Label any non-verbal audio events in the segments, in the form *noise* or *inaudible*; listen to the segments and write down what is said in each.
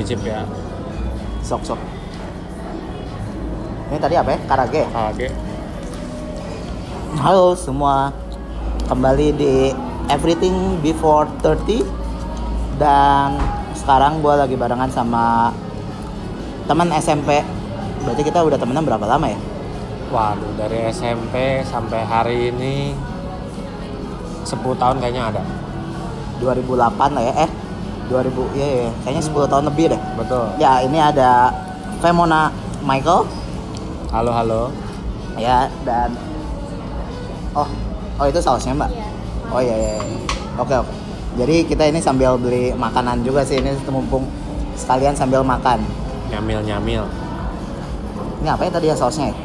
nyicip ya. Sok sok. Ini tadi apa ya? Karage. Oke. Halo semua. Kembali di Everything Before 30 dan sekarang gue lagi barengan sama teman SMP. Berarti kita udah temenan berapa lama ya? Waduh, dari SMP sampai hari ini 10 tahun kayaknya ada. 2008 lah ya. Eh, 2000 ya, ya. kayaknya 10 tahun lebih deh. Betul. Ya, ini ada Femona Michael Halo, halo. ya dan oh oh itu sausnya mbak oh iya iya iya. oke oke jadi kita ini sambil beli makanan juga sih ini mumpung sekalian sambil makan Nyamil-nyamil. ini apa ya tadi ya sausnya ya?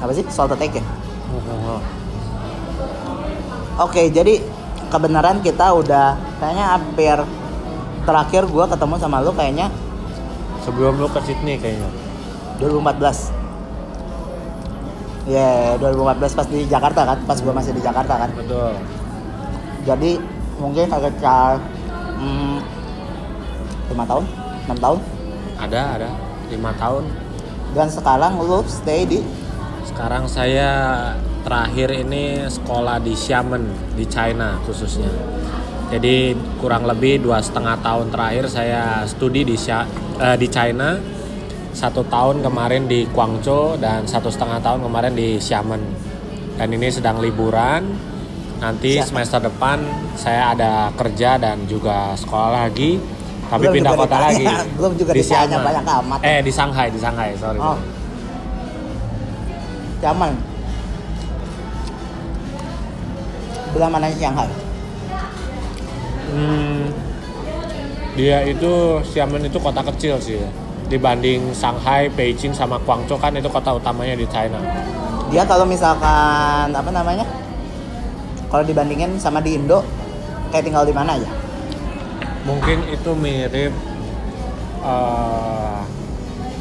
apa sih salted egg ya oke jadi kebenaran kita udah kayaknya hampir terakhir gua ketemu sama lu kayaknya Sebelum lu ke Sydney kayaknya. 2014 Ya, 2014 pas di Jakarta kan, pas gua masih di Jakarta kan. Betul. Jadi mungkin hmm, 5 tahun, 6 tahun. Ada, ada. 5 tahun. Dan sekarang lu stay di Sekarang saya terakhir ini sekolah di Xiamen di China khususnya. Jadi kurang lebih dua setengah tahun terakhir saya studi di eh, di China. Satu tahun kemarin di Guangzhou dan satu setengah tahun kemarin di Xiamen. Dan ini sedang liburan. Nanti Siap. semester depan saya ada kerja dan juga sekolah lagi. Tapi Belum pindah kota ditanya, lagi. *laughs* belum juga di ditanya Xiamen. banyak amat. Eh di Shanghai, di Shanghai, sorry. Oh. Zaman. Belah mana Shanghai? Hmm, dia itu Xiamen itu kota kecil sih ya. dibanding Shanghai, Beijing sama Guangzhou kan itu kota utamanya di China. Dia kalau misalkan apa namanya? Kalau dibandingin sama di Indo, kayak tinggal di mana aja? Mungkin itu mirip eh,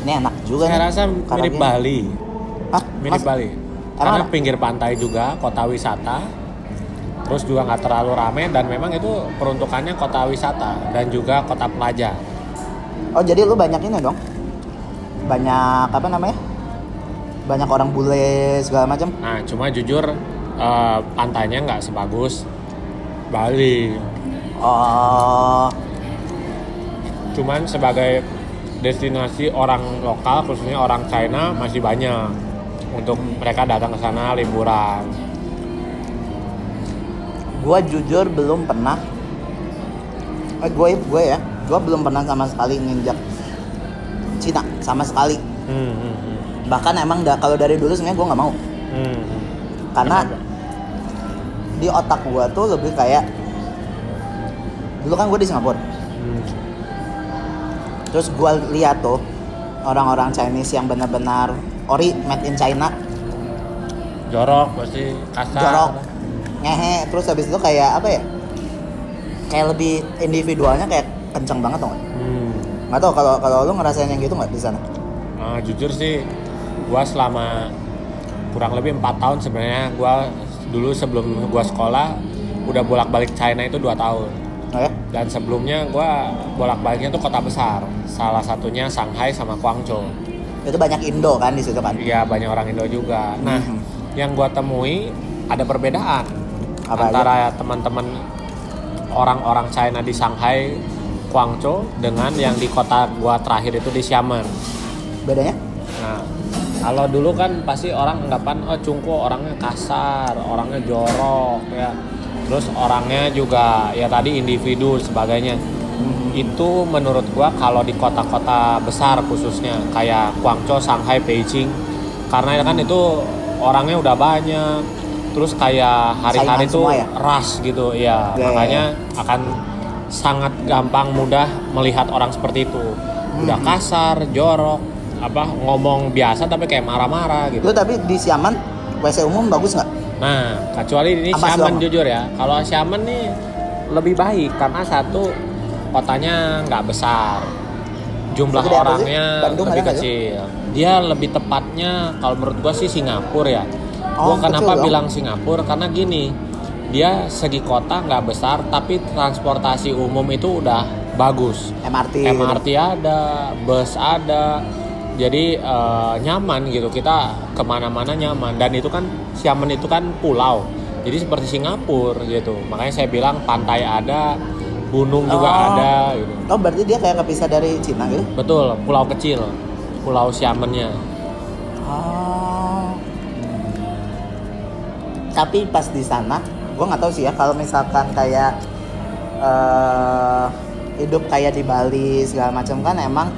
Ini enak juga saya nih. rasa mirip. Bali, Hah? mirip Mas- Bali. Karena pinggir pantai juga, kota wisata. Terus juga nggak terlalu ramai dan memang itu peruntukannya kota wisata dan juga kota pelajar. Oh jadi lu banyak ini dong? Banyak apa namanya? Banyak orang bule segala macam. Nah, cuma jujur eh, pantainya nggak sebagus Bali. Oh, Cuman sebagai destinasi orang lokal khususnya orang China masih banyak untuk mereka datang ke sana liburan. Gua jujur belum pernah. Eh gue gue ya, gua belum pernah sama sekali nginjak Cina sama sekali. Hmm, hmm, hmm. Bahkan emang da- kalau dari dulu sebenarnya gua nggak mau, Hmm, hmm. karena Kenapa? di otak gua tuh lebih kayak dulu kan gue di Singapura. Hmm. Terus gua lihat tuh orang-orang Chinese yang benar-benar ori made in China jorok pasti kasar. jorok ngehe terus habis itu kayak apa ya kayak lebih individualnya kayak kenceng banget tuh Hmm. nggak tau kalau kalau lu ngerasain yang gitu nggak di sana Nah, jujur sih gua selama kurang lebih empat tahun sebenarnya gua dulu sebelum gua sekolah udah bolak-balik China itu dua tahun. oh ya Dan sebelumnya gua bolak-baliknya tuh kota besar. Salah satunya Shanghai sama Guangzhou. itu banyak Indo kan di situ kan Iya banyak orang Indo juga. Nah, Mhm. yang gua temui ada perbedaan Apa antara teman-teman orang-orang China di Shanghai, Guangzhou dengan yang di kota gua terakhir itu di Xiamen. bedanya Nah, kalau dulu kan pasti orang anggapan oh Cungko orangnya kasar, orangnya jorok ya. Terus orangnya juga ya tadi individu sebagainya. Itu menurut gua kalau di kota-kota besar khususnya kayak Guangzhou, Shanghai, Beijing karena kan itu orangnya udah banyak. Terus kayak hari-hari itu ya? ras gitu ya. Ya, ya, makanya akan sangat gampang mudah melihat orang seperti itu. Udah Hmm. kasar, jorok, apa ngomong biasa tapi kayak marah-marah gitu. lu tapi di Siaman WC umum bagus nggak Nah, kecuali ini Ampas Xiamen doang. jujur ya. Kalau Xiamen nih lebih baik karena satu kotanya nggak besar. Jumlah apa orangnya lebih kecil. Dia lebih tepatnya kalau menurut gua sih Singapura ya. Oh, gua kenapa kecil dong. bilang Singapura karena gini. Dia segi kota nggak besar tapi transportasi umum itu udah bagus MRT gitu. MRT ada bus ada jadi eh, nyaman gitu kita ke mana-mana nyaman dan itu kan Xiamen itu kan pulau jadi seperti Singapura gitu makanya saya bilang pantai ada gunung juga Oh. ada gitu oh berarti dia kayak kepisah dari Cina gitu betul pulau kecil pulau Xiamennya Oh. Tapi pas di sana, gue nggak tahu sih ya kalau misalkan kayak eh hidup kayak di Bali segala macam kan emang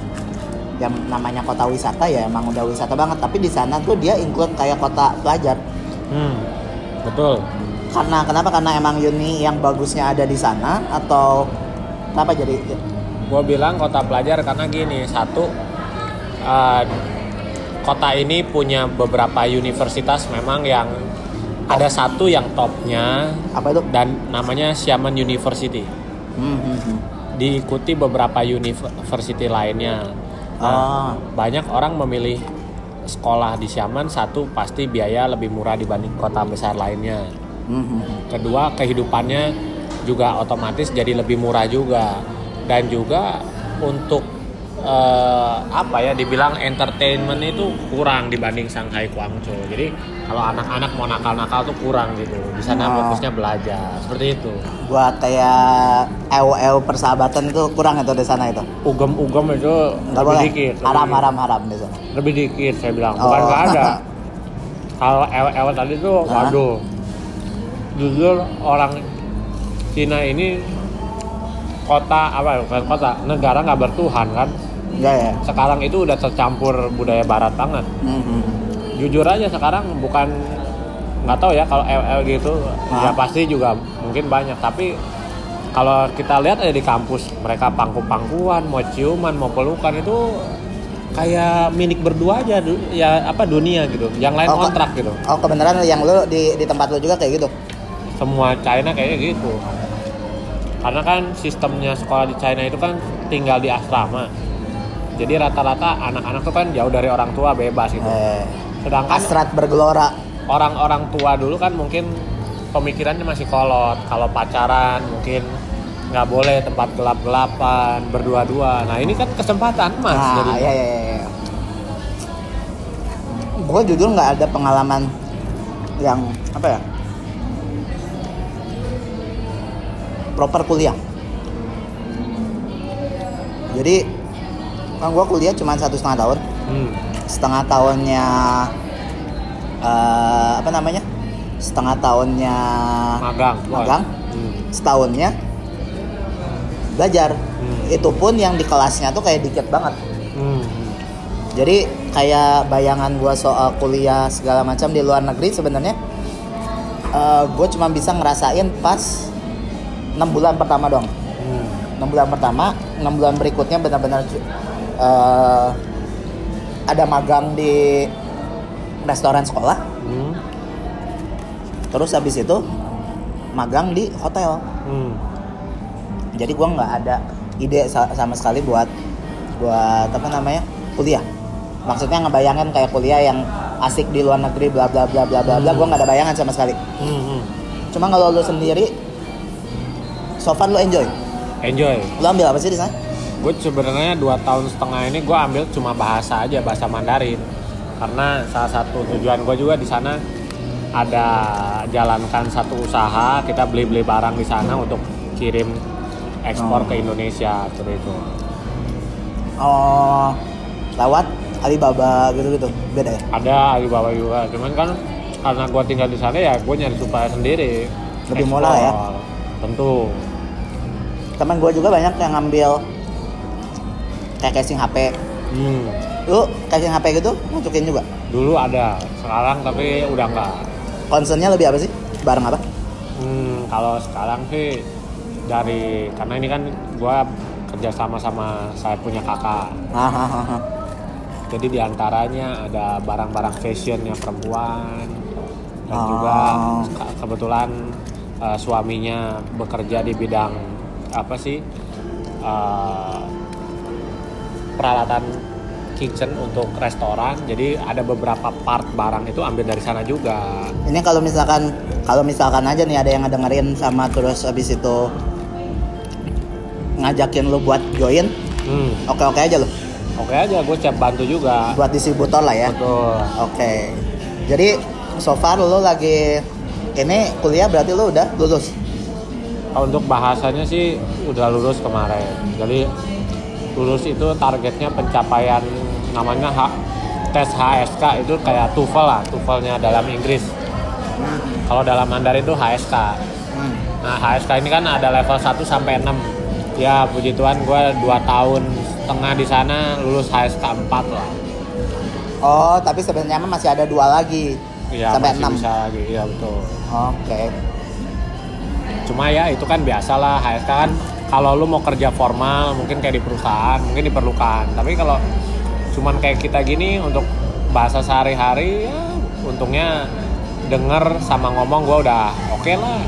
yang namanya kota wisata ya emang udah wisata banget. Tapi di sana tuh dia include kayak kota pelajar. hmm, betul Karena kenapa? Karena emang uni yang bagusnya ada di sana atau kenapa jadi? gue bilang kota pelajar karena gini satu eh, kota ini punya beberapa universitas memang yang ada satu yang topnya Apa itu? dan namanya Xiamen University Hmm, hmm, hmm. diikuti beberapa university lainnya nah, banyak orang memilih sekolah di Xiamen satu pasti biaya lebih murah dibanding kota besar lainnya hmm, hmm. kedua kehidupannya juga otomatis jadi lebih murah juga dan juga untuk eh, apa ya dibilang entertainment itu kurang dibanding Shanghai Guangzhou jadi kalau anak-anak mau nakal-nakal tuh kurang gitu di sana Oh. fokusnya belajar seperti itu Buat kayak ew persahabatan itu kurang itu di sana itu. ugem-ugem itu Nggak lebih boleh. dikit Haram, lebih, haram, haram di sana. lebih dikit saya bilang bukan Oh. nggak ada *laughs* kalau ew tadi tuh Hah? waduh jujur orang Cina ini kota apa bukan kota negara nggak bertuhan kan Enggak ya? sekarang itu udah tercampur budaya barat banget Hmm, hmm. jujur aja sekarang bukan nggak tahu ya kalau LL gitu Hah? ya pasti juga mungkin banyak tapi kalau kita lihat aja di kampus mereka pangku-pangkuan mau ciuman mau pelukan itu kayak minik berdua aja du- ya apa dunia gitu yang lain Oh, kontrak gitu Oh kebenaran yang lu di di tempat lu juga kayak gitu. semua China kayaknya gitu karena kan sistemnya sekolah di China itu kan tinggal di asrama jadi rata-rata anak-anak tuh kan jauh dari orang tua bebas gitu Eh, sedangkan Astrat bergelora. orang-orang tua dulu kan mungkin pemikirannya masih kolot kalau pacaran mungkin nggak boleh tempat gelap-gelapan berdua-dua nah ini kan kesempatan mas Nah, jadi iya iya iya. Gue jujur nggak ada pengalaman yang apa ya? Proper kuliah. Jadi kan gue kuliah cuma satu setengah tahun. Hmm, setengah tahunnya eh, apa namanya? Setengah tahunnya magang magang. Hmm, setahunnya belajar. Hmm. itu pun yang di kelasnya tuh kayak dikit banget. Hmm, jadi kayak bayangan gua soal kuliah segala macam di luar negeri sebenarnya gue cuma bisa ngerasain pas enam bulan pertama dong. Hmm, enam bulan pertama enam bulan berikutnya benar-benar eh, ada magang di restoran sekolah. Hmm, terus habis itu magang di hotel. Hmm. jadi gua nggak ada ide sa- sama sekali buat buat apa namanya kuliah. Maksudnya ngebayangin kayak kuliah yang asik di luar negeri bla bla bla bla bla bla gua nggak ada bayangan sama sekali. Hmm, hmm. cuma kalau lu sendiri so far lu enjoy? Enjoy. Lu ambil apa sih di sana gue sebenarnya dua tahun setengah ini gue ambil cuma bahasa aja bahasa Mandarin. Karena salah satu tujuan gue juga di sana ada jalankan satu usaha kita beli beli barang di sana untuk kirim ekspor Oh. ke Indonesia seperti itu. Oh lewat Alibaba gitu gitu beda ya? Ada Alibaba juga cuman kan karena gue tinggal di sana ya gue nyari supaya sendiri Lebih murah ya? Tentu. Teman gua juga banyak yang ngambil kayak casing HP hmm. lu casing HP gitu masukin juga dulu ada sekarang tapi udah enggak concernnya lebih apa sih barang apa Hmm, kalau sekarang sih dari karena ini kan gua kerja sama sama saya punya kakak. Hahaha. Jadi di antaranya ada barang-barang fashionnya perempuan dan Oh. juga ke- kebetulan eh, suaminya bekerja di bidang apa sih eh, peralatan kitchen untuk restoran. Jadi ada beberapa part barang itu ambil dari sana juga. Ini kalau misalkan kalau misalkan aja nih ada yang ngedengerin sama terus habis itu ngajakin lu buat join, Hmm. oke-oke aja lu. Oke aja, gue siap bantu juga. Buat distributor lah ya. Betul. Oke. Jadi so far lu lagi ini kuliah berarti lu udah lulus. Untuk bahasanya sih udah lulus kemarin. Jadi lulus itu targetnya pencapaian namanya H, tes HSK itu kayak TOEFL lah, TOEFL-nya dalam Inggris. Kalau dalam Mandarin itu HSK. Hmm. Nah, HSK ini kan ada level 1 sampai 6. Ya, puji Tuhan gue 2 tahun setengah di sana lulus HSK 4 lah. Oh, tapi sebenarnya masih ada dua lagi. Ya, sampai masih 6. bisa lagi. Iya, betul. Oke. Cuma ya itu kan biasa lah HSK kan kalau lu mau kerja formal mungkin kayak di perusahaan mungkin diperlukan. Tapi kalau cuman kayak kita gini untuk bahasa sehari-hari ya untungnya denger sama ngomong gua udah oke lah.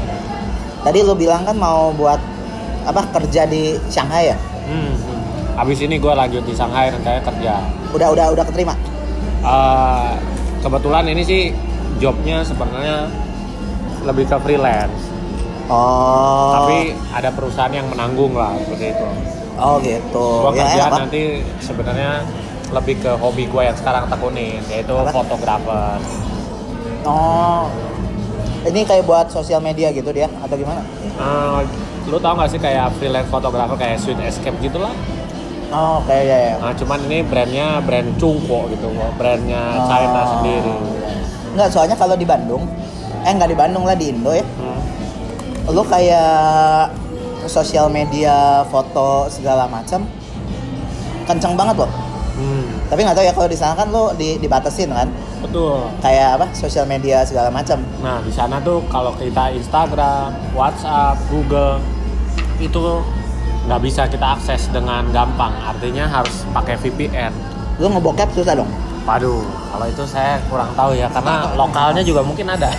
Tadi lu bilang kan mau buat apa kerja di Shanghai ya? Hmm, hmm. Abis ini gua lanjut di Shanghai rencananya kerja. Udah udah udah keterima. Eh, kebetulan ini sih jobnya sebenarnya lebih ke freelance. Oh. Tapi ada perusahaan yang menanggung lah seperti itu. Oh gitu. Gua Ya, kerja apa? nanti sebenarnya lebih ke hobi gua yang sekarang tekunin yaitu Apa? fotografer. Oh. Ini kayak buat sosial media gitu dia atau gimana? Eh, lu tau gak sih kayak freelance fotografer kayak Sweet Escape gitu lah. Oh, kayak ya ya. Nah, cuman ini brandnya brand Cungko gitu, brandnya Oh. China sendiri. Enggak, soalnya kalau di Bandung, eh nggak di Bandung lah di Indo ya. Hmm. Lu kayak sosial media, foto segala macam kenceng banget loh. Hmm, Tapi nggak tahu ya kalau di sana kan lu di, dibatasin kan, betul. kayak apa sosial media segala macam. Nah, di sana tuh kalau kita Instagram, WhatsApp, Google itu nggak bisa kita akses dengan gampang. Artinya harus pakai VPN. Lu ngebokep susah dong. Waduh, kalau itu saya kurang tahu ya karena lokalnya juga mungkin ada.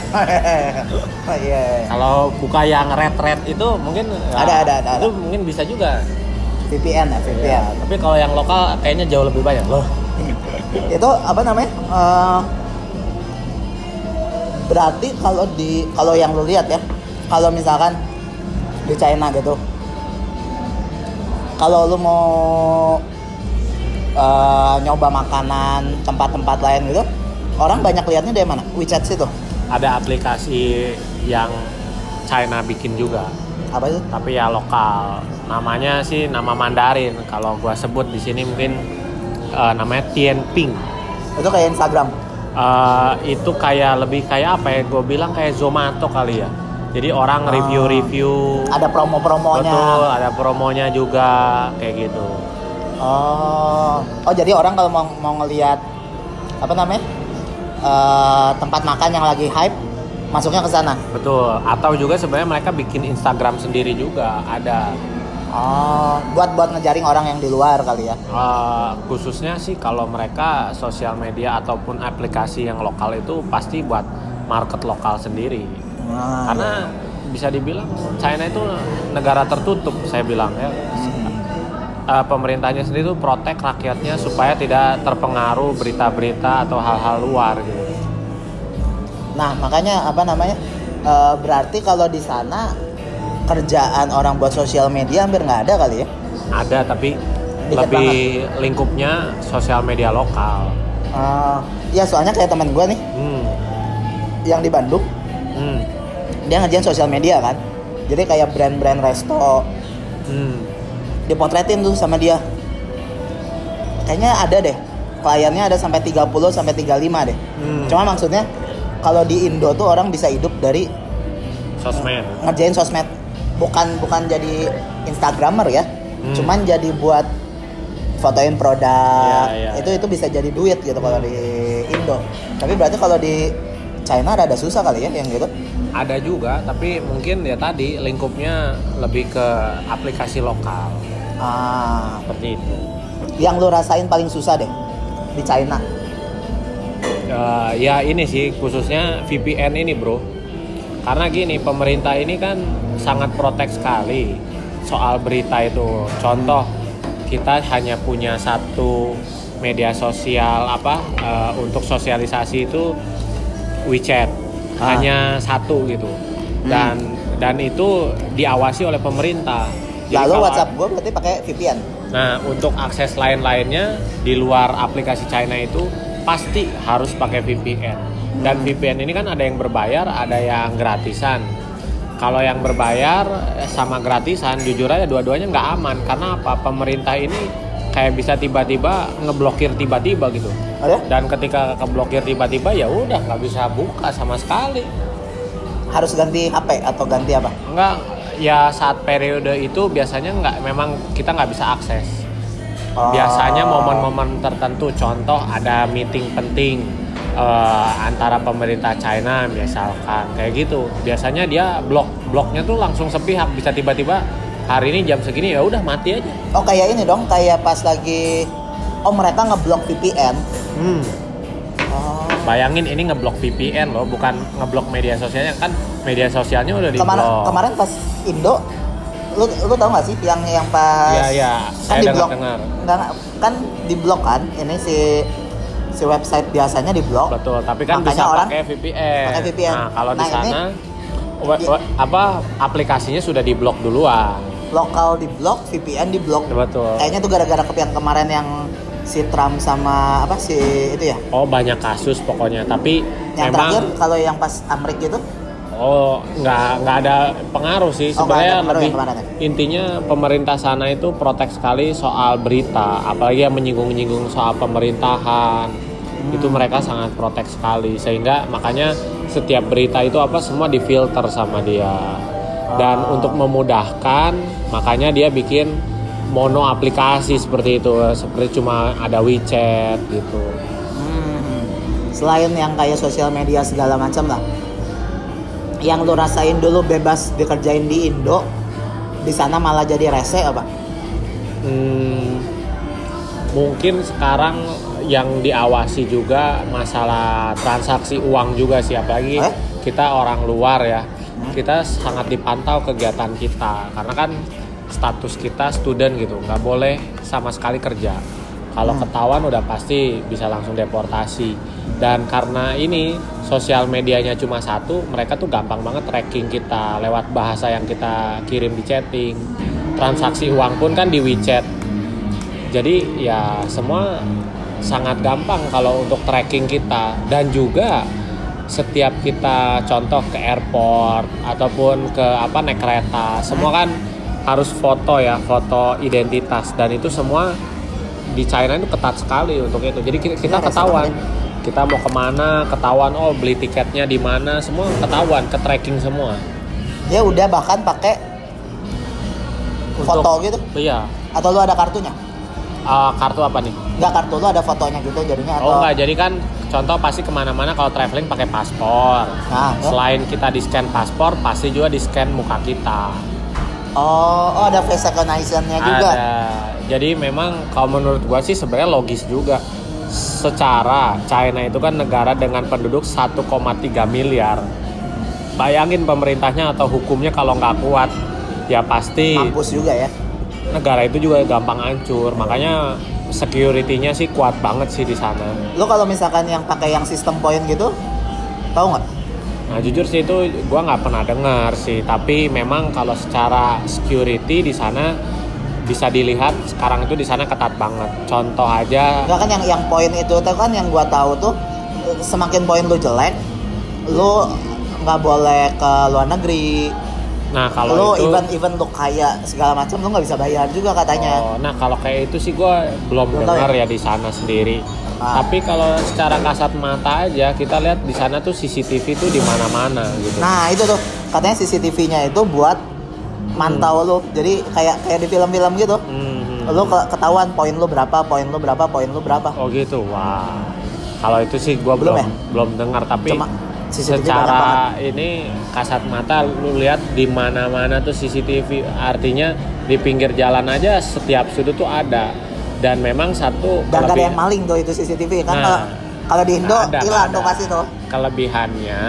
Oh, *laughs* Iya. Kalau buka yang red-red itu mungkin ya, Ada, ada, ada, Itu ada. mungkin bisa juga. VPN ya, VPN. Ya, tapi kalau yang lokal kayaknya jauh lebih banyak loh. *laughs* itu apa namanya Eh, berarti kalau di kalau yang lu lihat ya kalau misalkan di China gitu kalau lu mau eh, nyoba makanan tempat-tempat lain gitu orang banyak lihatnya dari mana WeChat situ Ada aplikasi yang China bikin juga, apa itu tapi ya lokal. Namanya sih nama Mandarin. Kalau gua sebut di sini mungkin eh, namanya Tianping. itu kayak Instagram Eh, itu kayak lebih kayak apa ya? Gue bilang kayak Zomato kali ya. Jadi orang Ah. review-review. ada promo-promonya Betul, ada promonya juga kayak gitu. Oh, oh jadi orang kalau mau mau ngelihat apa namanya Eh, tempat makan yang lagi hype, masuknya ke sana. Betul. Atau juga sebenarnya mereka bikin Instagram sendiri juga ada. Oh, buat buat ngejaring orang yang di luar kali ya. Eh, khususnya sih kalau mereka sosial media ataupun aplikasi yang lokal itu pasti buat market lokal sendiri. Nah, Karena bisa dibilang China itu negara tertutup, saya bilang ya. Eh, pemerintahnya sendiri tuh protek rakyatnya supaya tidak terpengaruh berita-berita atau hal-hal luar gitu. Nah, makanya apa namanya? Eh, berarti kalau di sana kerjaan orang buat sosial media hampir nggak ada kali ya? Ada tapi Dikit lebih lingkupnya sosial media lokal. Eh, ya soalnya kayak teman gue nih Hmm. yang di Bandung, Hmm. dia ngerjain sosial media kan. Jadi kayak brand-brand resto Hmm. Dipotretin tuh sama dia. Kayaknya ada deh. Kliennya ada sampai 30 sampai 35 deh. Hmm. Cuma maksudnya kalau di Indo tuh orang bisa hidup dari Sosmed. ngerjain sosmed bukan bukan jadi instagramer ya Hmm. cuman jadi buat fotoin produk Iya, iya. itu itu bisa jadi duit gitu kalau di Indo tapi berarti kalau di China rada susah kali ya yang gitu Ada juga, tapi mungkin ya tadi lingkupnya lebih ke aplikasi lokal ah seperti itu. yang lu rasain paling susah deh di China Eh, ya ini sih khususnya VPN ini bro. Karena gini pemerintah ini kan sangat protek sekali soal berita itu. Contoh kita hanya punya satu media sosial apa eh, untuk sosialisasi itu WeChat Ah. hanya satu gitu dan dan itu diawasi oleh pemerintah. Jadi Lalu WhatsApp gue berarti pakai VPN. Nah, untuk akses lain-lainnya di luar aplikasi China itu pasti harus pakai VPN. Dan VPN ini kan ada yang berbayar, ada yang gratisan. Kalau yang berbayar sama gratisan, jujur aja dua-duanya nggak aman. Karena apa? Pemerintah ini kayak bisa tiba-tiba ngeblokir tiba-tiba gitu. Oh ya? Dan ketika keblokir tiba-tiba ya udah nggak bisa buka sama sekali. Harus ganti HP atau ganti apa? Enggak, ya saat periode itu biasanya nggak, memang kita nggak bisa akses. Biasanya momen-momen tertentu contoh ada meeting penting eh, antara pemerintah China misalkan kayak gitu biasanya dia blok bloknya tuh langsung sepihak bisa tiba-tiba hari ini jam segini ya udah mati aja Oh kayak ini dong, kayak pas lagi Oh mereka ngeblok VPN. hmm. Bayangin ini ngeblok VPN loh bukan ngeblok media sosialnya kan media sosialnya udah di Kemarin blok kemarin pas Indo, lu lu tau gak sih yang yang pas Iya, iya. kan di blok kan di blok kan ini si si website biasanya di blok. betul tapi kan Makanya bisa orang pakai VPN pakai VPN. nah kalau di Nah, ini- sana apa aplikasinya sudah diblok duluan Lokal di blok, VPN di blok. betul Kayaknya tuh gara-gara yang kemarin yang si Trump sama apa si itu ya. Oh banyak kasus pokoknya, tapi Yang memang terakhir kalau yang pas Amrik itu oh nggak nggak ada pengaruh sih Oh, sebenarnya pengaruh lebih kemarin ya? intinya pemerintah sana itu protek sekali soal berita, apalagi yang menyinggung-nyinggung soal pemerintahan Hmm. itu mereka sangat protek sekali sehingga makanya setiap berita itu apa semua difilter sama dia dan Ah. untuk memudahkan makanya dia bikin mono aplikasi seperti itu seperti cuma ada WeChat gitu. Hmm. Selain yang kayak sosial media segala macam lah. Yang lu rasain dulu bebas dikerjain di Indo, di sana malah jadi rese apa? Hmm, mungkin sekarang yang diawasi juga masalah transaksi uang juga sih apalagi Eh? kita orang luar ya kita sangat dipantau kegiatan kita karena kan status kita student gitu. Nggak boleh sama sekali kerja. Kalau Hmm. ketahuan udah pasti bisa langsung deportasi. Dan karena ini sosial medianya cuma satu mereka tuh gampang banget tracking kita lewat bahasa yang kita kirim di chatting. Transaksi uang pun kan di WeChat. Jadi ya semua sangat gampang kalau untuk tracking kita. Dan juga setiap kita contoh ke airport ataupun ke apa naik kereta semua kan harus foto ya foto identitas. Dan itu semua di China itu ketat sekali untuk itu. Jadi kita, kita ketahuan. kita mau ke mana ketahuan oh beli tiketnya di mana semua ketahuan ke tracking semua. Ya udah bahkan pakai foto gitu. iya. Atau lu ada kartunya? Ah, kartu apa nih? Enggak kartu lu ada fotonya gitu jadinya atau Oh enggak, jadi kan contoh pasti ke mana-mana kalau traveling pakai paspor. Nah, ya. Selain kita di scan paspor, pasti juga di scan muka kita. Oh, oh ada face recognition-nya juga. Ada. Jadi memang kalau menurut gua sih sebenarnya logis juga. Secara China itu kan negara dengan penduduk 1,3 miliar. Bayangin pemerintahnya atau hukumnya kalau nggak kuat, ya pasti Mampus juga ya. negara itu juga gampang hancur. Makanya security-nya sih kuat banget sih di sana. Lu kalau misalkan yang pakai yang sistem poin gitu, tahu nggak? Nah jujur sih itu gua nggak pernah dengar sih, tapi memang kalau secara security di sana bisa dilihat sekarang itu di sana ketat banget. Contoh aja, Enggak kan yang yang poin itu tuh kan yang gua tahu tuh semakin poin lu jelek, lu nggak boleh ke luar negeri. nah kalau lu itu, even even lu kaya segala macam lu nggak bisa bayar juga katanya. Oh, nah kalau kayak itu sih gua belum dengar ya di sana sendiri. Ah. Tapi kalau secara kasat mata aja kita lihat di sana tuh CCTV tuh di mana-mana gitu. Nah itu tuh katanya CCTV-nya itu buat mantau lu. Jadi kayak kayak di film-film gitu. Hmm. Lu ke- ketahuan poin lu berapa, poin lu berapa, poin lu berapa. Oh gitu, wah. Kalau itu sih gua Belum belum ya? belum dengar tapi Cuma CCTV secara ini kasat mata lu lihat di mana-mana tuh CCTV artinya di pinggir jalan aja setiap sudut tuh ada dan memang satu Dan ada yang maling tuh itu CCTV kan Nah, kalau di Indo hilang tuh pasti tuh. kelebihannya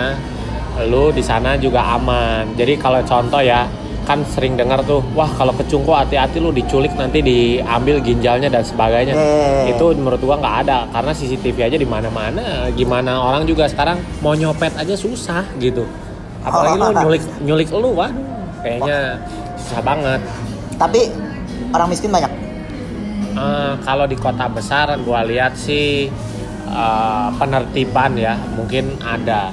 lu di sana juga aman. Jadi kalau contoh ya kan sering dengar tuh wah kalau kecungku hati-hati lu diculik nanti diambil ginjalnya dan sebagainya. Eh. itu menurut gua nggak ada karena CCTV aja di mana-mana. Gimana orang juga sekarang mau nyopet aja susah gitu. Apalagi lu nyulik nyulik lu waduh kayaknya susah banget. Tapi orang miskin banyak Eh, kalau di kota besar gua lihat sih eh, penertiban ya mungkin ada.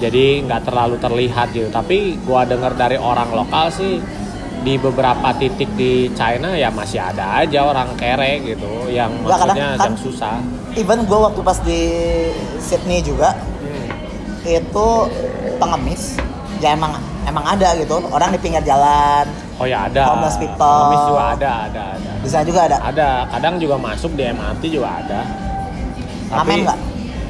Jadi nggak terlalu terlihat gitu. Tapi gua dengar dari orang lokal sih di beberapa titik di China ya masih ada aja orang kere gitu yang kadang maksudnya kan- yang susah. even gue waktu pas di Sydney juga itu pengemis ya emang emang ada gitu. Orang di pinggir jalan. Oh ya ada. Homeless people. Pengemis juga ada ada ada. Di sana juga ada. Ada. Kadang juga masuk di MRT juga ada. Ngamen nggak?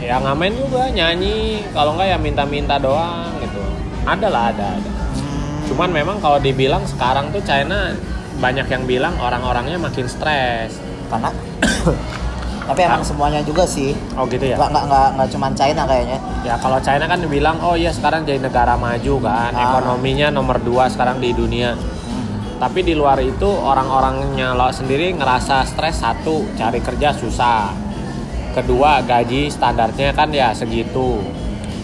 ya ngamen juga. Nyanyi. Kalau nggak ya minta-minta doang gitu. Ada lah ada ada. Hmm, cuman memang kalau dibilang sekarang tuh China banyak yang bilang orang-orangnya makin stres. Karena *coughs* tapi emang semuanya juga sih. Oh gitu ya? Nggak nggak nggak cuma China kayaknya. Ya kalau China kan dibilang oh iya sekarang jadi negara maju kan. Ah. ekonominya nomor dua sekarang di dunia. Tapi di luar itu orang-orangnya lo sendiri ngerasa stres satu cari kerja susah. Kedua gaji standarnya kan ya segitu.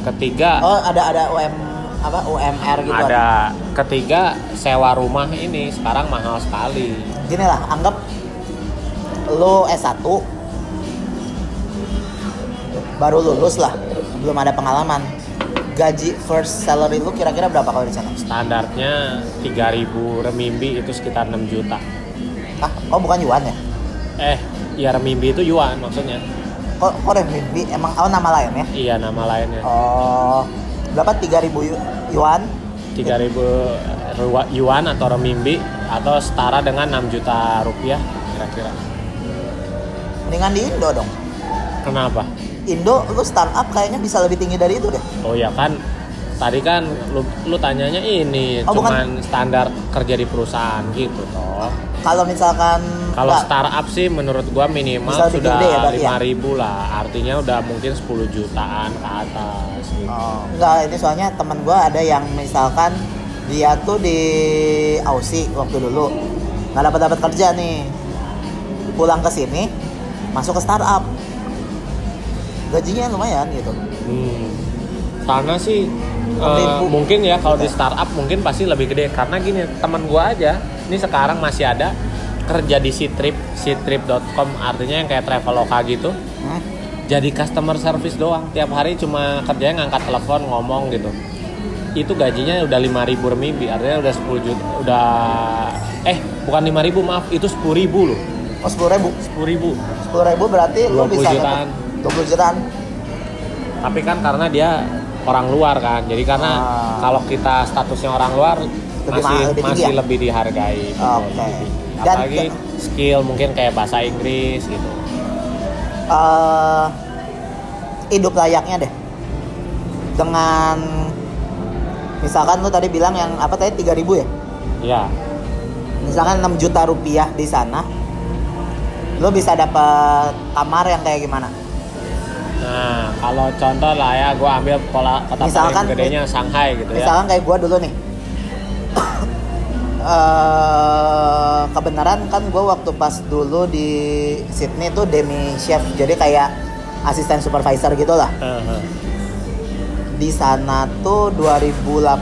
Ketiga oh ada ada UM apa UMR gitu ada. ketiga sewa rumah ini sekarang mahal sekali. Gini lah anggap lo S1 baru lulus lah. Belum ada pengalaman. Gaji first salary lu kira-kira berapa kalau di sana? Standarnya 3000 renminbi itu sekitar 6 juta. Ah oh bukan yuan ya? Eh ya renminbi itu yuan maksudnya. Kok kok renminbi? Emang oh nama lain ya? Iya nama lainnya. Oh berapa? 3000 yu- yuan? 3000 rua- yuan atau renminbi atau setara dengan 6 juta rupiah kira-kira. Mendingan di Indo dong. Kenapa Indo lu startup kayaknya bisa lebih tinggi dari itu deh oh ya kan tadi kan lu, lu tanyanya ini Oh, bukan. cuman standar kerja di perusahaan gitu toh kalau misalkan Kalau startup sih menurut gua minimal sudah gede ya berarti ya? 5000 lah. Artinya udah mungkin 10 jutaan ke atas gitu. Oh, enggak, ini soalnya teman gua ada yang misalkan dia tuh di Aussie waktu dulu nggak dapat dapat kerja nih pulang ke sini masuk ke startup gajinya lumayan gitu Hmm. Karena sih ribu. mungkin ya kalau di Gitu. startup mungkin pasti lebih gede karena gini teman gua aja ini sekarang masih ada kerja di Ctrip, ctrip.com artinya yang kayak Traveloka gitu. Hmm? Jadi customer service doang tiap hari cuma kerjanya ngangkat telepon ngomong gitu. Itu gajinya udah 5000 renminbi, artinya udah 10 juta udah eh bukan 5000 maaf, itu 10000 loh. oh sepuluh ribu 10000 sepuluh ribu berarti lu 20 bisa jutaan. Jutaan tapi kan karena dia orang luar kan jadi karena Ah. kalau kita statusnya orang luar Lebih masih lebih masih ya? lebih dihargai betul, Oke. tinggi. Dan- apalagi skill mungkin kayak bahasa Inggris gitu eh hidup layaknya deh dengan misalkan lu tadi bilang yang apa tadi 3000 ya ya misalkan 6 juta rupiah di sana lu bisa dapat kamar yang kayak gimana nah. Kalau contoh lah ya gue ambil pola kota Misalkan- paling gedenya Shanghai gitu ya. misalkan kayak gua dulu nih. *coughs* Eh kebenaran kan gua waktu pas dulu di Sydney tuh demi chef jadi kayak asisten supervisor gitu lah. Heeh. di sana tuh 2.800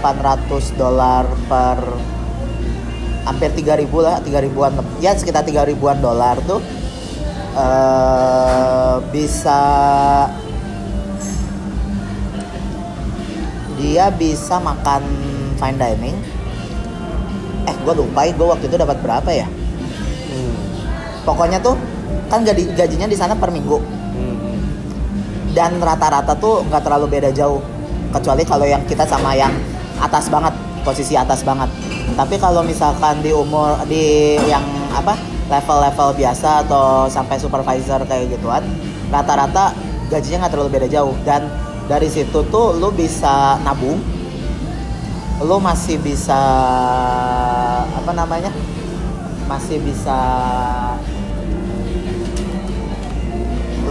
dolar per hampir 3.000 lah 3.000an leb- ya sekitar 3.000an dolar tuh eh bisa dia bisa makan fine dining. Eh gue lupa gue waktu itu dapat berapa ya? Hmm. pokoknya tuh kan gaji gajinya di sana per minggu. Hmm. dan rata-rata tuh nggak terlalu beda jauh. Kecuali kalau yang kita sama yang atas banget posisi atas banget. Tapi kalau misalkan di umur di yang apa level-level biasa atau sampai supervisor kayak gituan rata-rata gajinya nggak terlalu beda jauh. Dan dari situ tuh lu bisa nabung. Lu masih bisa apa namanya? Masih bisa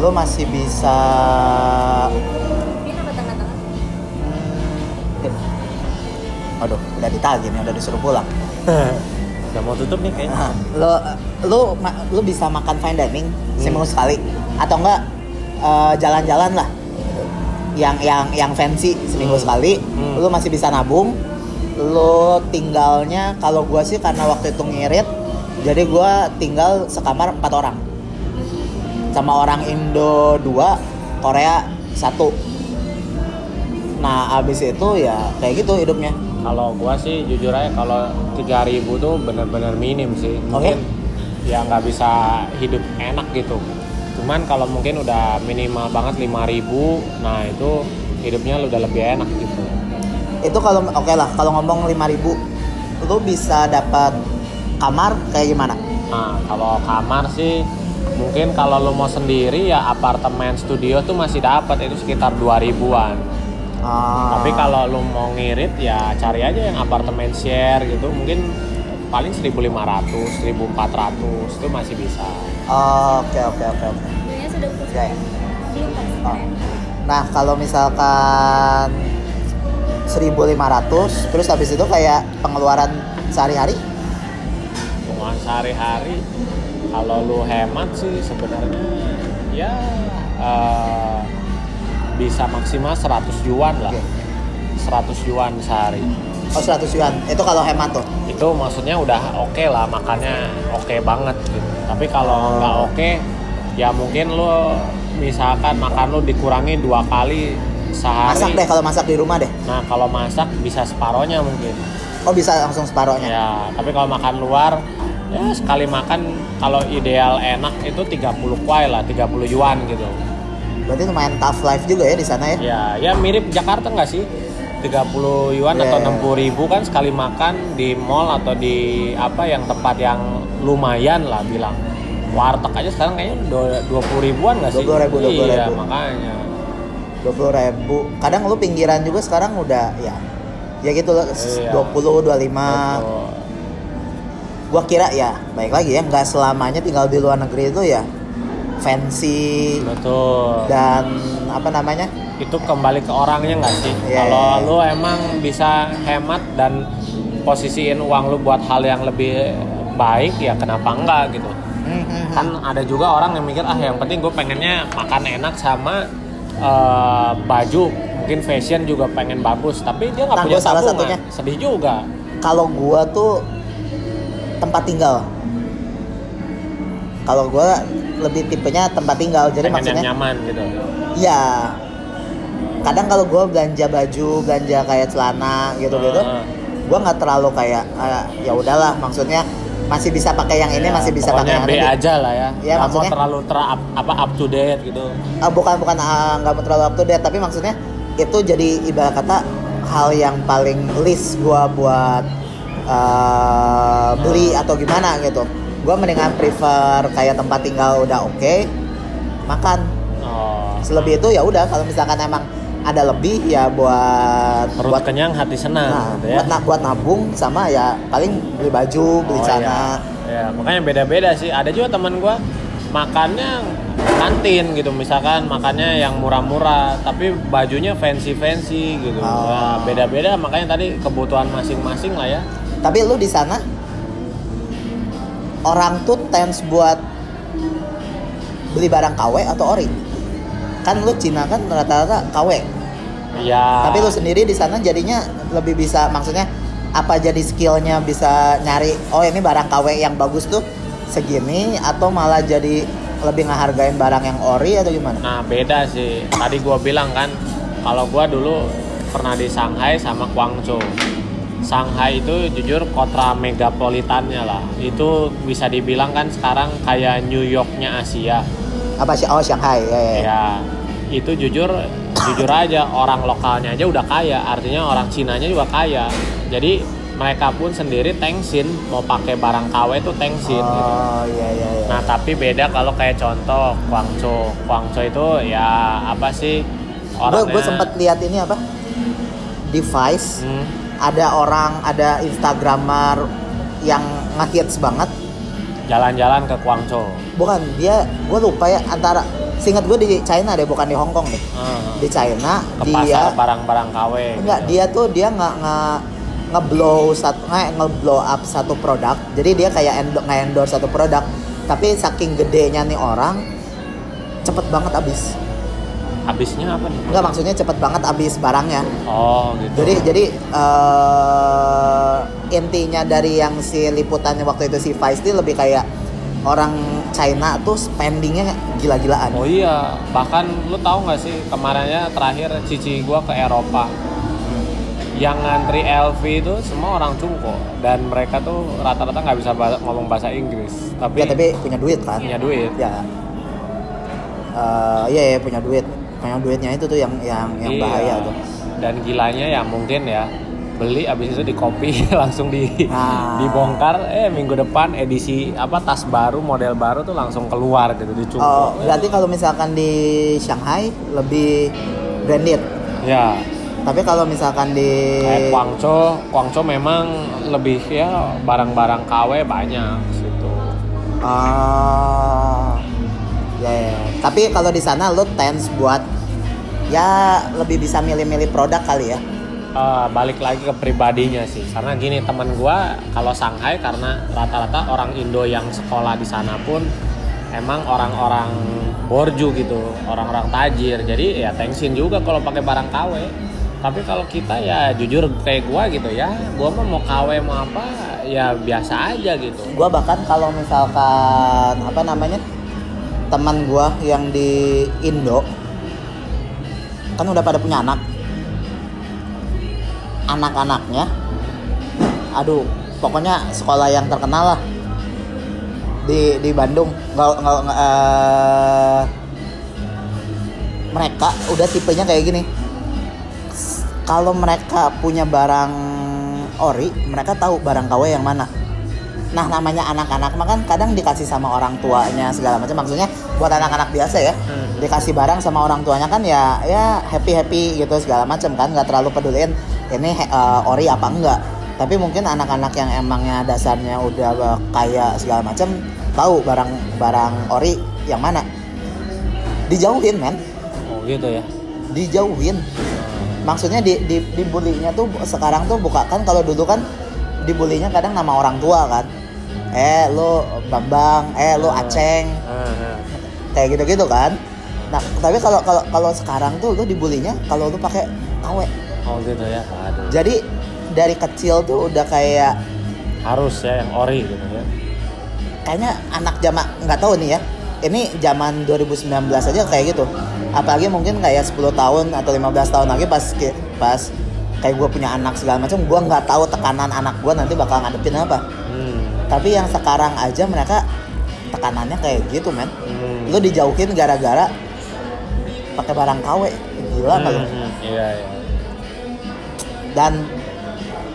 lu masih bisa Ini apa tengah-tengah? hmm, aduh udah ditagih nih udah disuruh pulang. *laughs* Udah mau tutup nih kayaknya Nah, lu lu lu bisa makan fine dining seminggu sekali. Atau enggak eh, jalan-jalan lah yang yang yang fancy seminggu Hmm. sekali Hmm. lu masih bisa nabung lu tinggalnya kalau gua sih karena waktu itu ngirit Jadi gua tinggal sekamar empat orang. Sama orang Indo dua, Korea satu. Nah abis itu ya kayak gitu hidupnya. Kalau gua sih jujur aja kalau 3000 tuh bener-bener minim sih. Mungkin ya nggak bisa hidup enak gitu. Cuman kalau mungkin udah minimal banget 5000, nah itu hidupnya udah lebih enak gitu. Itu kalau oke lah kalau ngomong 5000 lu bisa dapat kamar kayak gimana? Nah, kalau kamar sih mungkin kalau lu mau sendiri ya apartemen studio tuh masih dapat itu sekitar 2000-an. Ah, Tapi kalau lu mau ngirit ya cari aja yang apartemen share gitu mungkin paling 1500, 1400 itu masih bisa. Oke oke oke oke. Belinya sudah. Ya, ya. Belum? Oh. Nah kalau misalkan 1500 terus habis itu kayak pengeluaran sehari-hari Pengeluaran sehari-hari kalau lu hemat sih sebenarnya ya eh, bisa maksimal 100 yuan lah. Oke. 100 yuan sehari. Oh 100 yuan itu kalau hemat tuh Itu maksudnya udah oke lah makannya oke banget gitu. Tapi kalau nggak oke ya mungkin lu misalkan makan lu dikurangi dua kali sehari. Masak deh kalau masak di rumah deh Nah kalau masak bisa separohnya mungkin. Oh bisa langsung separohnya Ya, tapi kalau makan luar ya sekali makan kalau ideal enak itu 30 kuai lah, 30 yuan gitu. Berarti lumayan tough life juga ya di sana ya Ya, ya mirip Jakarta nggak sih? 30 yuan Iya, atau iya. 60 ribu kan sekali makan di mall atau di apa yang tempat yang lumayan lah bilang. Warteg aja sekarang kayaknya dua puluh ribuan nggak sih? 20 ribu, 20 Iya, ribu. makanya. 20 ribu Kadang lu pinggiran juga sekarang udah ya Ya gitu loh Iya. 20, 25 Betul. Gua kira ya baik lagi ya nggak selamanya tinggal di luar negeri itu ya fancy Betul. dan apa namanya itu kembali ke orangnya nggak sih? Iya, kalau iya, iya. lu emang bisa hemat dan posisiin uang lu buat hal yang lebih baik ya kenapa enggak gitu? Mhm. kan ada juga orang yang mikir ah yang penting gue pengennya makan enak sama eh, baju. Mungkin fashion juga pengen bagus tapi dia nggak Nah, punya salah tabungan. satunya. sedih juga. Kalau gua tuh tempat tinggal. Kalau gua lebih tipenya tempat tinggal jadi pengen maksudnya yang nyaman gitu. Ya kadang kalau gua belanja baju belanja kayak celana gitu gitu Ah. gua nggak terlalu kayak ah, ya udahlah maksudnya masih bisa pakai yang ini Ya, masih bisa pakai yang B ini. aja lah ya. Ya, nggak mau maksudnya- terlalu ter apa up to date gitu. Ah, bukan bukan ah, nggak mau terlalu up to date tapi maksudnya itu jadi ibarat kata hal yang paling list gua buat ah, beli atau gimana gitu. Gua mendingan prefer kayak tempat tinggal udah oke makan. Oh, selebih itu ya udah kalau misalkan emang ada lebih ya buat perut buat kenyang hati senang nah, gitu ya buat, na- buat nabung sama ya paling beli baju beli Oh, celana iya. Ya, makanya beda-beda sih. Ada juga teman gua makannya kantin gitu, misalkan makannya yang murah-murah, tapi bajunya fancy-fancy gitu. Oh. Ya, beda-beda, makanya tadi kebutuhan masing-masing lah ya. tapi lu di sana orang tuh tends buat beli barang KW atau ori kan lu Cina kan rata-rata KW Ya. tapi lu sendiri di sana jadinya lebih bisa maksudnya apa jadi skillnya bisa nyari oh ini barang KW yang bagus tuh segini atau malah jadi lebih ngehargain barang yang ori atau gimana Nah, beda sih. Tadi gua bilang kan kalau gua dulu pernah di Shanghai sama Guangzhou. Shanghai itu jujur kota megapolitannya lah. Itu bisa dibilang kan sekarang kayak New Yorknya Asia. Apa sih? Oh Shanghai. Ya, ya, ya. ya itu jujur jujur aja orang lokalnya aja udah kaya. Artinya orang Cinanya juga kaya. Jadi mereka pun sendiri tengsin. Mau pakai barang KW itu tengsin. Gitu. oh iya iya iya. Nah tapi beda kalau kayak contoh Guangzhou Guangzhou itu ya apa sih? Orangnya gue sempat lihat ini apa? Device. Hmm, ada orang ada instagramer yang ngehits banget jalan-jalan ke Guangzhou. Bukan dia gue lupa ya antara singkat gue di China deh bukan di Hong Kong deh. Hmm, di China ke dia pasar barang-barang KW enggak gitu. dia tuh dia nggak nggak ngeblow satu nggak ngeblow up satu produk. Jadi dia kayak endo, endorse satu produk. Tapi saking gedenya nih orang cepet banget habis habisnya apa nih enggak maksudnya cepet banget habis barangnya oh gitu jadi jadi eh, intinya dari yang si liputannya waktu itu si Vice ini lebih kayak orang China tuh spendingnya gila-gilaan. Oh iya, bahkan lu tahu nggak sih kemarinnya terakhir cici gua ke Eropa. Yang ngantri LV itu semua orang Cungko dan mereka tuh rata-rata nggak bisa bahasa- ngomong bahasa Inggris, tapi, Ya tapi punya duit kan? punya duit. Ya. Eh, iya ya punya duit. Punya duitnya itu tuh yang yang yang Iya. bahaya tuh. Dan gilanya ya mungkin ya beli abis itu di copy *laughs* langsung di Ah. dibongkar eh minggu depan edisi apa tas baru model baru tuh langsung keluar gitu Cungko. Oh, berarti kalau misalkan di Shanghai lebih branded. Ya, Tapi kalau misalkan di kayak Guangzhou, Guangzhou memang lebih ya barang-barang KW banyak situ. Ah, ya, ya, ya. Tapi kalau di sana lo tends buat ya lebih bisa milih-milih produk kali ya. Eh, balik lagi ke pribadinya sih, karena gini teman gua kalau Shanghai karena rata-rata orang Indo yang sekolah di sana pun emang orang-orang borju gitu, orang-orang tajir. Jadi ya thanksin juga kalau pakai barang KW. Tapi kalau kita ya jujur kayak gua gitu ya, gua mah mau KW mau apa ya biasa aja gitu. Gua bahkan kalau misalkan apa namanya teman gua yang di Indo kan udah pada punya anak. Anak-anaknya, aduh, pokoknya sekolah yang terkenal lah di di Bandung. Nggak, nggak, eh, mereka udah tipenya kayak gini. Kalau mereka punya barang ori, mereka tahu barang KW yang mana. Nah namanya anak-anak mah kan kadang dikasih sama orang tuanya segala macam. Maksudnya buat anak-anak biasa ya, Hmm. dikasih barang sama orang tuanya kan ya ya happy happy gitu segala macam kan, nggak terlalu peduliin ini eh, ori apa enggak. Tapi mungkin anak-anak yang emangnya dasarnya udah eh, kaya segala macam tahu barang barang ori yang mana. Dijauhin men, Oh gitu ya. dijauhin. Maksudnya di di dibulinya tuh sekarang tuh bukan kan kalau dulu kan dibulinya kadang nama orang tua kan. Eh lu Bambang, eh lu Aceng, Ah, ah. kayak gitu-gitu kan. Nah, tapi kalau kalau kalau sekarang tuh lu dibulinya kalau lu pakai KW. Oh gitu ya. Aduh. Jadi dari kecil tuh udah kayak Harus ya yang ori gitu ya. kayaknya anak zaman nggak tahu nih ya. Ini zaman 2019 aja kayak gitu. Apalagi mungkin kayak 10 tahun atau 15 tahun lagi pas pas kayak gue punya anak segala macam, gue nggak tahu tekanan anak gue nanti bakal ngadepin apa. Tapi yang sekarang aja mereka tekanannya kayak gitu men. Hmm. Lu dijauhin gara-gara pakai barang KW. Gila Hmm, kali. hmm, Iya iya. Dan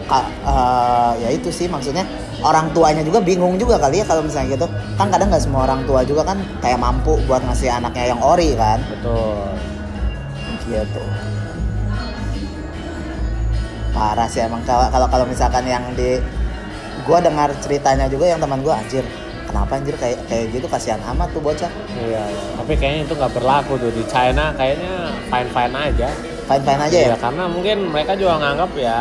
eh, ya itu sih maksudnya orang tuanya juga bingung juga kali ya kalau misalnya gitu. Kan kadang nggak semua orang tua juga kan kayak mampu buat ngasih anaknya yang ori kan. Betul. Gitu. Parah sih emang kalau kalau kalau misalkan yang di gua dengar ceritanya juga yang teman gua anjir kenapa anjir kayak kayak gitu kasihan amat tuh bocah Iya, iya. Tapi kayaknya itu nggak berlaku tuh di China. Kayaknya fine fine aja. fine fine aja ya Iya, karena mungkin mereka juga nganggap ya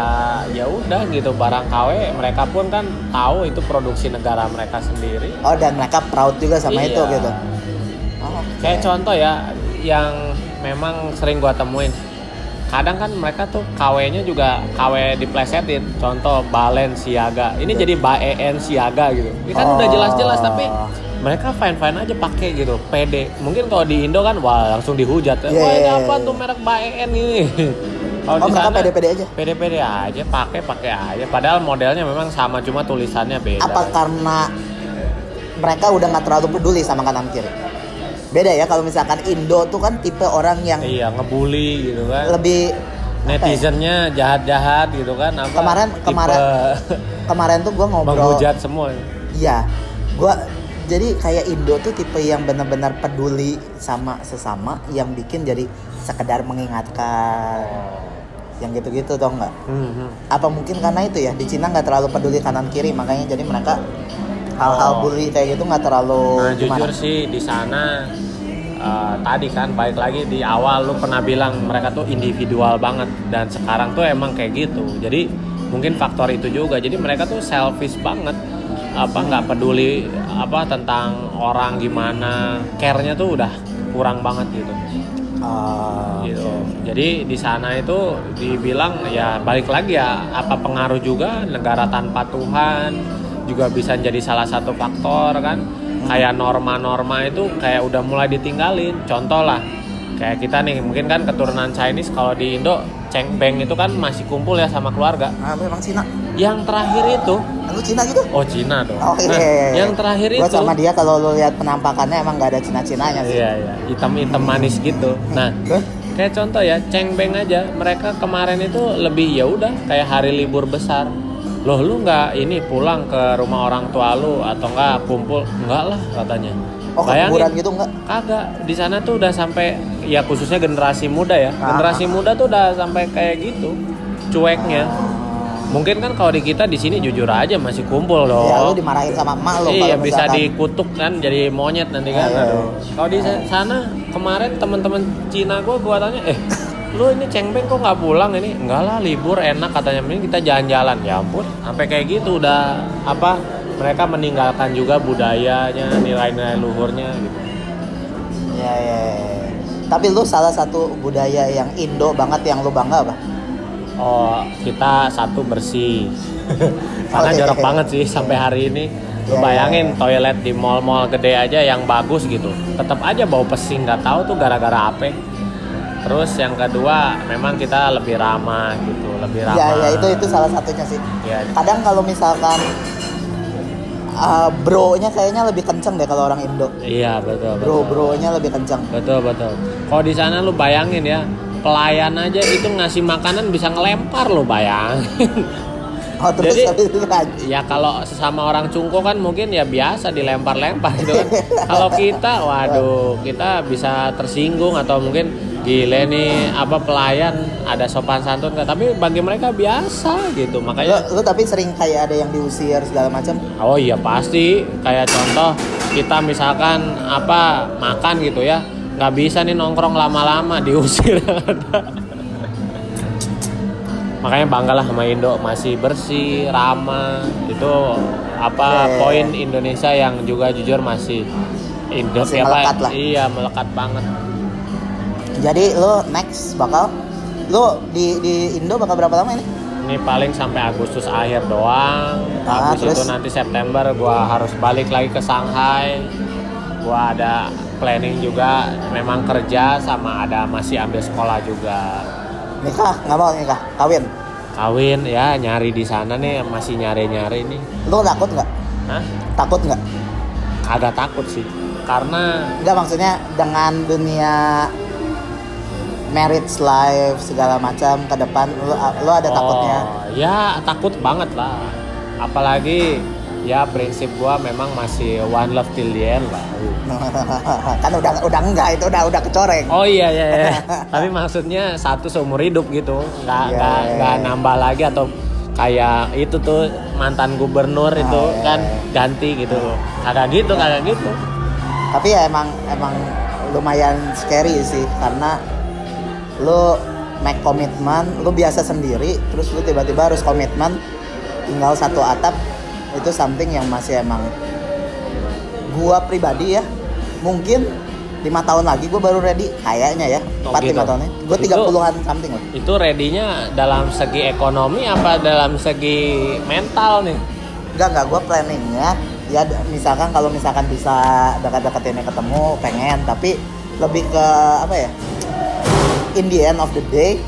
ya udah gitu barang KW mereka pun kan tahu itu produksi negara mereka sendiri. oh dan mereka proud juga sama Iya. itu gitu oh, Kayak contoh ya yang memang sering gua temuin. Kadang kan mereka tuh KW-nya juga KW diplesetin. Contoh Balenciaga. Ini jadi Baen Siaga gitu. Ini kan udah Oh. jelas-jelas tapi mereka fine-fine aja pakai gitu. PD. Mungkin kalau di Indo kan wah langsung dihujat. Iya, Wah, ini iya, apa iya. tuh merek Baen ini? *laughs* Kalau oh di sana pede-pede aja pede-pede aja, pakai pakai aja. Padahal modelnya memang sama cuma tulisannya beda. apa karena mereka udah nggak terlalu peduli sama kanan kiri beda ya kalau misalkan Indo tuh kan tipe orang yang Iya, ngebully gitu kan. lebih ya? netizennya jahat-jahat gitu kan apa Kemarin- tipe kemarin *laughs* kemarin tuh gue ngobrol menghujat semua iya gue jadi kayak Indo tuh tipe yang benar-benar peduli sama sesama yang bikin jadi sekedar mengingatkan yang gitu-gitu tau nggak Hmm, hmm. apa mungkin karena itu ya di Cina nggak terlalu peduli kanan kiri makanya jadi mereka hal-hal Oh. bully kayak gitu nggak terlalu nah gimana? jujur sih di sana eh, tadi kan baik lagi di awal lu pernah bilang mereka tuh individual banget. Dan sekarang tuh emang kayak gitu. Jadi mungkin faktor itu juga. Jadi mereka tuh selfish banget. Apa nggak peduli apa tentang orang gimana. Care-nya tuh udah kurang banget gitu. Oh, gitu. Jadi di sana itu dibilang ya balik lagi ya apa pengaruh juga negara tanpa Tuhan juga bisa jadi salah satu faktor kan. Kayak norma-norma itu kayak udah mulai ditinggalin. Contoh lah kayak kita nih mungkin kan keturunan Chinese kalau di Indo Cheng Beng itu kan masih kumpul ya sama keluarga. Ah, lu emang Cina? Yang terakhir itu Lu Cina juga? oh Cina dong. Oh iya. Nah, iya, iya. yang terakhir Gua itu sama dia kalau lu lihat penampakannya emang nggak ada Cina-Cinanya sih. Iya iya, hitam-hitam manis gitu. Nah, Hah? kayak contoh ya, Ceng Beng aja, mereka kemarin itu lebih ya udah kayak hari libur besar. Loh lu nggak ini pulang ke rumah orang tua lu atau nggak kumpul? Enggak lah katanya. Oh, kuburan gitu enggak? Kagak, di sana tuh udah sampai ya khususnya generasi muda ya. Ah. Generasi muda tuh udah sampai kayak gitu. Cueknya. Mungkin kan kalau di kita di sini jujur aja masih kumpul dong. Ya lu dimarahin sama emak lu iya bisa misalkan- dikutuk kan jadi monyet nanti kan. Aduh. Kalau di sana kemarin teman-teman Cina gua gua tanya, eh lu ini cengbeng kok nggak pulang ini? Enggak lah libur enak katanya mending kita jalan-jalan. Ya ampun, sampai kayak gitu udah apa? Mereka meninggalkan juga budayanya, nilai-nilai luhurnya gitu. Iya, iya, iya. Tapi lu salah satu budaya yang Indo banget yang lu bangga apa? Oh, kita satu bersih. *laughs* Karena Oke. jorok banget sih sampai hari ini. Lu Ya, bayangin ya, ya. toilet di mall-mall gede aja yang bagus gitu. Tetap aja bau pesing nggak tahu tuh gara-gara apa. Terus yang kedua, memang kita lebih ramah gitu, lebih ramah. Iya, ya itu itu salah satunya sih. Ya, Kadang kalau misalkan uh, bro-nya kayaknya lebih kenceng deh kalau orang Indo. iya betul. Bro, betul. bro-nya lebih kenceng. Betul betul. Kalau di sana lu bayangin ya, pelayan aja itu ngasih makanan bisa ngelempar lo bayangin. *laughs* Oh, terus Jadi- habis itu lanjut. ya kalau sesama orang cungko kan mungkin ya biasa dilempar-lempar gitu kan. *laughs* kalau kita, waduh, kita bisa tersinggung atau mungkin gile nih apa pelayan ada sopan santun nggak? Tapi bagi mereka biasa gitu. Lu, Makanya lu tapi sering kayak ada yang diusir segala macam. Oh iya pasti kayak contoh kita misalkan apa makan gitu ya nggak bisa nih nongkrong lama-lama *laughs* diusir makanya banggalah sama Indo masih bersih ramah itu apa Oke. poin Indonesia yang juga jujur masih Indo Masih apa, melekat lah. iya melekat banget Jadi lu next bakal lu di di Indo bakal berapa lama ini? ini paling sampai Agustus akhir doang Ah, habis itu terus? nanti September gua harus balik lagi ke Shanghai gua ada planning juga memang kerja sama ada masih ambil sekolah juga Nikah, nggak mau nikah, kawin. kawin ya nyari di sana nih masih nyari nyari nih Lu takut nggak? Hah? Takut nggak? agak takut sih karena Enggak maksudnya dengan dunia marriage life segala macam ke depan lu, lu ada takutnya. Oh, ya takut banget lah apalagi ya prinsip gua memang masih one love till the end lah *laughs* kan udah udah enggak itu udah udah kecoreng. Oh iya iya, iya. *laughs* tapi maksudnya satu seumur hidup gitu, nggak Iya, nggak iya, nggak iya. nambah lagi atau kayak itu tuh mantan gubernur itu iya, kan ganti gitu, kagak gitu kagak gitu. Tapi ya emang emang lumayan scary sih karena lu make komitmen, lu biasa sendiri, terus lu tiba-tiba harus komitmen tinggal satu atap itu something yang masih emang gua pribadi ya mungkin lima tahun lagi gua baru ready kayaknya ya Oh, empat lima gitu. tahunnya gua Itu- tiga puluhan something loh Itu ready-nya dalam segi ekonomi apa dalam segi mental nih? enggak enggak gua planningnya ya misalkan kalau misalkan bisa dekat-dekat ini ketemu pengen tapi lebih ke apa ya in the end of the day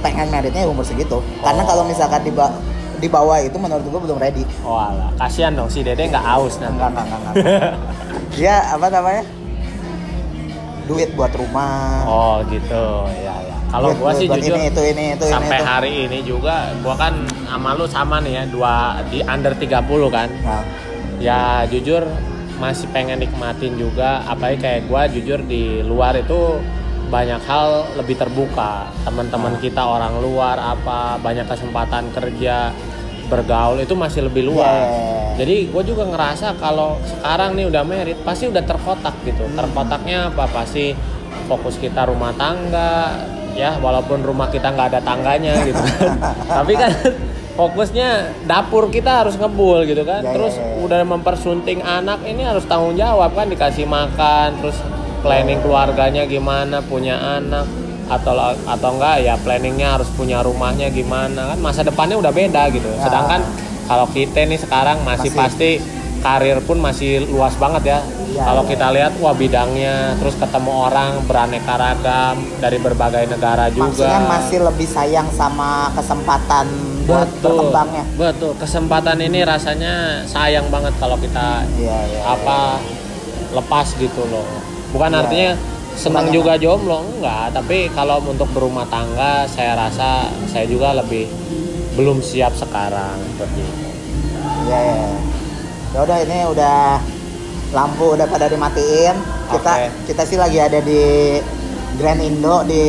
pengen meritnya umur segitu karena Oh. kalau misalkan di ba- di bawah itu menurut gua belum ready Oh alah, kasihan dong si Dede nggak aus nanti. enggak enggak enggak, enggak. dia *laughs* apa namanya duit buat rumah Oh gitu, ya ya. Kalau Duit gua sih buat jujur ini itu ini itu sampai ini itu. hari ini juga gua kan sama lu sama nih ya, dua di under 30 kan. Nah, ya jujur masih pengen nikmatin juga apalagi kayak gua jujur di luar itu banyak hal lebih terbuka. Teman-teman kita orang luar apa banyak kesempatan kerja bergaul itu masih lebih luas. Yeah. jadi gue juga ngerasa kalau sekarang nih udah merit pasti udah terkotak gitu. Hmm. terkotaknya apa? Pasti fokus kita rumah tangga ya walaupun rumah kita nggak ada tangganya gitu kan. *laughs* Tapi kan fokusnya dapur kita harus ngebul gitu kan. Ya, terus ya, ya. udah mempersunting anak ini harus tanggung jawab kan dikasih makan terus planning keluarganya gimana punya anak atau atau enggak ya planningnya harus punya rumahnya gimana kan masa depannya udah beda gitu Ya. sedangkan kalau kita nih sekarang masih, Masih. pasti karir pun masih luas banget ya Ya, kalau ya. kita lihat wah bidangnya terus ketemu orang beraneka ragam dari berbagai negara juga Maksudnya masih lebih sayang sama kesempatan buat betul berkembangnya. betul kesempatan ini rasanya sayang banget kalau kita Iya, iya. apa lepas gitu loh bukan Iya. artinya senang Kebanyakan. juga jomblo enggak tapi kalau untuk berumah tangga saya rasa saya juga lebih belum siap sekarang seperti itu. Iya, iya. Ya udah ini udah lampu udah pada dimatiin. Kita Oke. kita sih lagi ada di Grand Indo di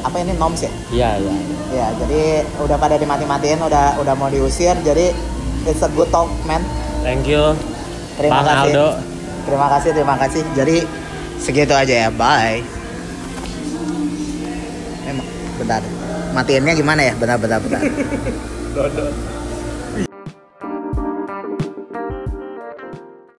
apa ini Noms ya? iya iya Ya, jadi udah pada dimati-matiin, udah udah mau diusir. Jadi it's a good talk, man. thank you Terima Bang kasih. Aldo Terima kasih, terima kasih. Jadi segitu aja ya. Bye. Memang bentar. Matiinnya gimana ya? Bentar, bentar, bentar. *laughs*